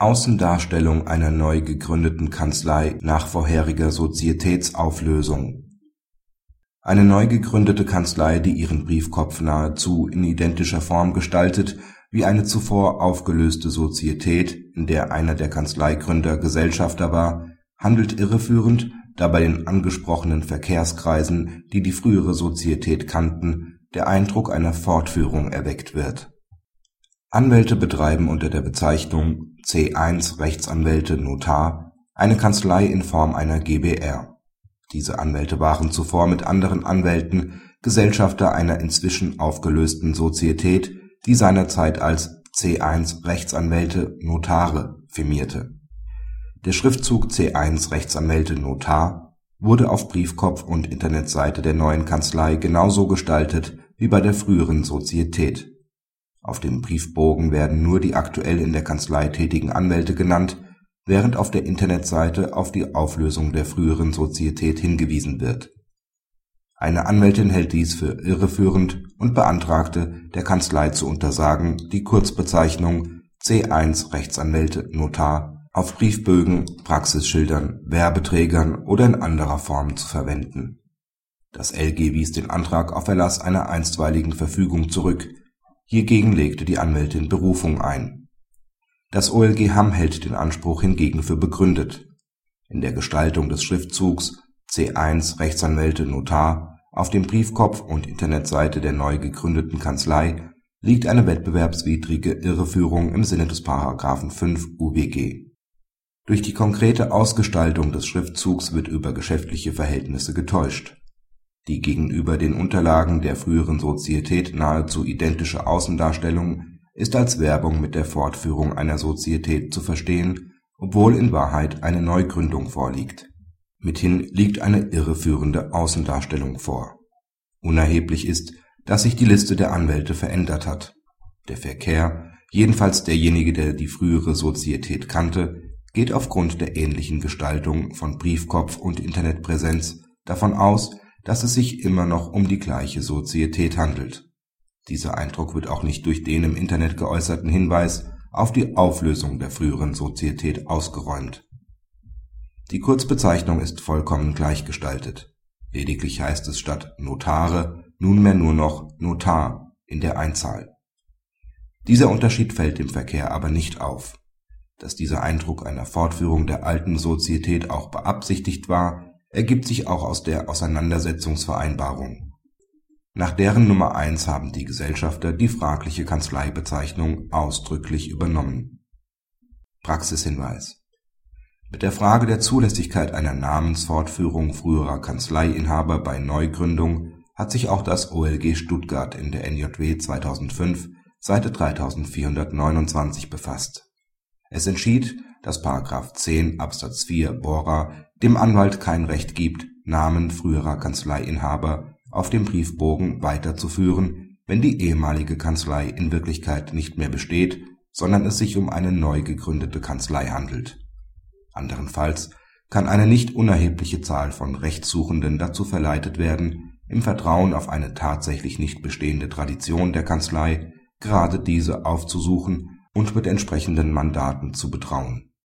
Außendarstellung einer neu gegründeten Kanzlei nach vorheriger Sozietätsauflösung Eine neu gegründete Kanzlei, die ihren Briefkopf nahezu in identischer Form gestaltet wie eine zuvor aufgelöste Sozietät, in der einer der Kanzleigründer Gesellschafter war, handelt irreführend, da bei den angesprochenen Verkehrskreisen, die die frühere Sozietät kannten, der Eindruck einer Fortführung erweckt wird. Anwälte betreiben unter der Bezeichnung C1 Rechtsanwälte Notar eine Kanzlei in Form einer GbR. Diese Anwälte waren zuvor mit anderen Anwälten Gesellschafter einer inzwischen aufgelösten Sozietät, die seinerzeit als C1 Rechtsanwälte Notare firmierte. Der Schriftzug C1 Rechtsanwälte Notar wurde auf Briefkopf und Internetseite der neuen Kanzlei genauso gestaltet wie bei der früheren Sozietät auf dem Briefbogen werden nur die aktuell in der Kanzlei tätigen Anwälte genannt, während auf der Internetseite auf die Auflösung der früheren Sozietät hingewiesen wird. Eine Anwältin hält dies für irreführend und beantragte, der Kanzlei zu untersagen, die Kurzbezeichnung C1 Rechtsanwälte Notar auf Briefbögen, Praxisschildern, Werbeträgern oder in anderer Form zu verwenden. Das LG wies den Antrag auf Erlass einer einstweiligen Verfügung zurück Hiergegen legte die Anwältin Berufung ein. Das OLG Hamm hält den Anspruch hingegen für begründet. In der Gestaltung des Schriftzugs C1 Rechtsanwälte Notar auf dem Briefkopf und Internetseite der neu gegründeten Kanzlei liegt eine wettbewerbswidrige Irreführung im Sinne des § 5 UWG. Durch die konkrete Ausgestaltung des Schriftzugs wird über geschäftliche Verhältnisse getäuscht die gegenüber den Unterlagen der früheren Sozietät nahezu identische Außendarstellung ist als Werbung mit der Fortführung einer Sozietät zu verstehen, obwohl in Wahrheit eine Neugründung vorliegt. Mithin liegt eine irreführende Außendarstellung vor. Unerheblich ist, dass sich die Liste der Anwälte verändert hat. Der Verkehr, jedenfalls derjenige, der die frühere Sozietät kannte, geht aufgrund der ähnlichen Gestaltung von Briefkopf und Internetpräsenz davon aus dass es sich immer noch um die gleiche Sozietät handelt. Dieser Eindruck wird auch nicht durch den im Internet geäußerten Hinweis auf die Auflösung der früheren Sozietät ausgeräumt. Die Kurzbezeichnung ist vollkommen gleichgestaltet. Lediglich heißt es statt Notare nunmehr nur noch Notar in der Einzahl. Dieser Unterschied fällt dem Verkehr aber nicht auf. Dass dieser Eindruck einer Fortführung der alten Sozietät auch beabsichtigt war ergibt sich auch aus der Auseinandersetzungsvereinbarung. Nach deren Nummer eins haben die Gesellschafter die fragliche Kanzleibezeichnung ausdrücklich übernommen. Praxishinweis Mit der Frage der Zulässigkeit einer Namensfortführung früherer Kanzleiinhaber bei Neugründung hat sich auch das OLG Stuttgart in der NJW 2005 Seite 3429 befasst. Es entschied, dass § 10 Absatz 4 Bora dem Anwalt kein Recht gibt, Namen früherer Kanzleiinhaber auf dem Briefbogen weiterzuführen, wenn die ehemalige Kanzlei in Wirklichkeit nicht mehr besteht, sondern es sich um eine neu gegründete Kanzlei handelt. Anderenfalls kann eine nicht unerhebliche Zahl von Rechtssuchenden dazu verleitet werden, im Vertrauen auf eine tatsächlich nicht bestehende Tradition der Kanzlei gerade diese aufzusuchen und mit entsprechenden Mandaten zu betrauen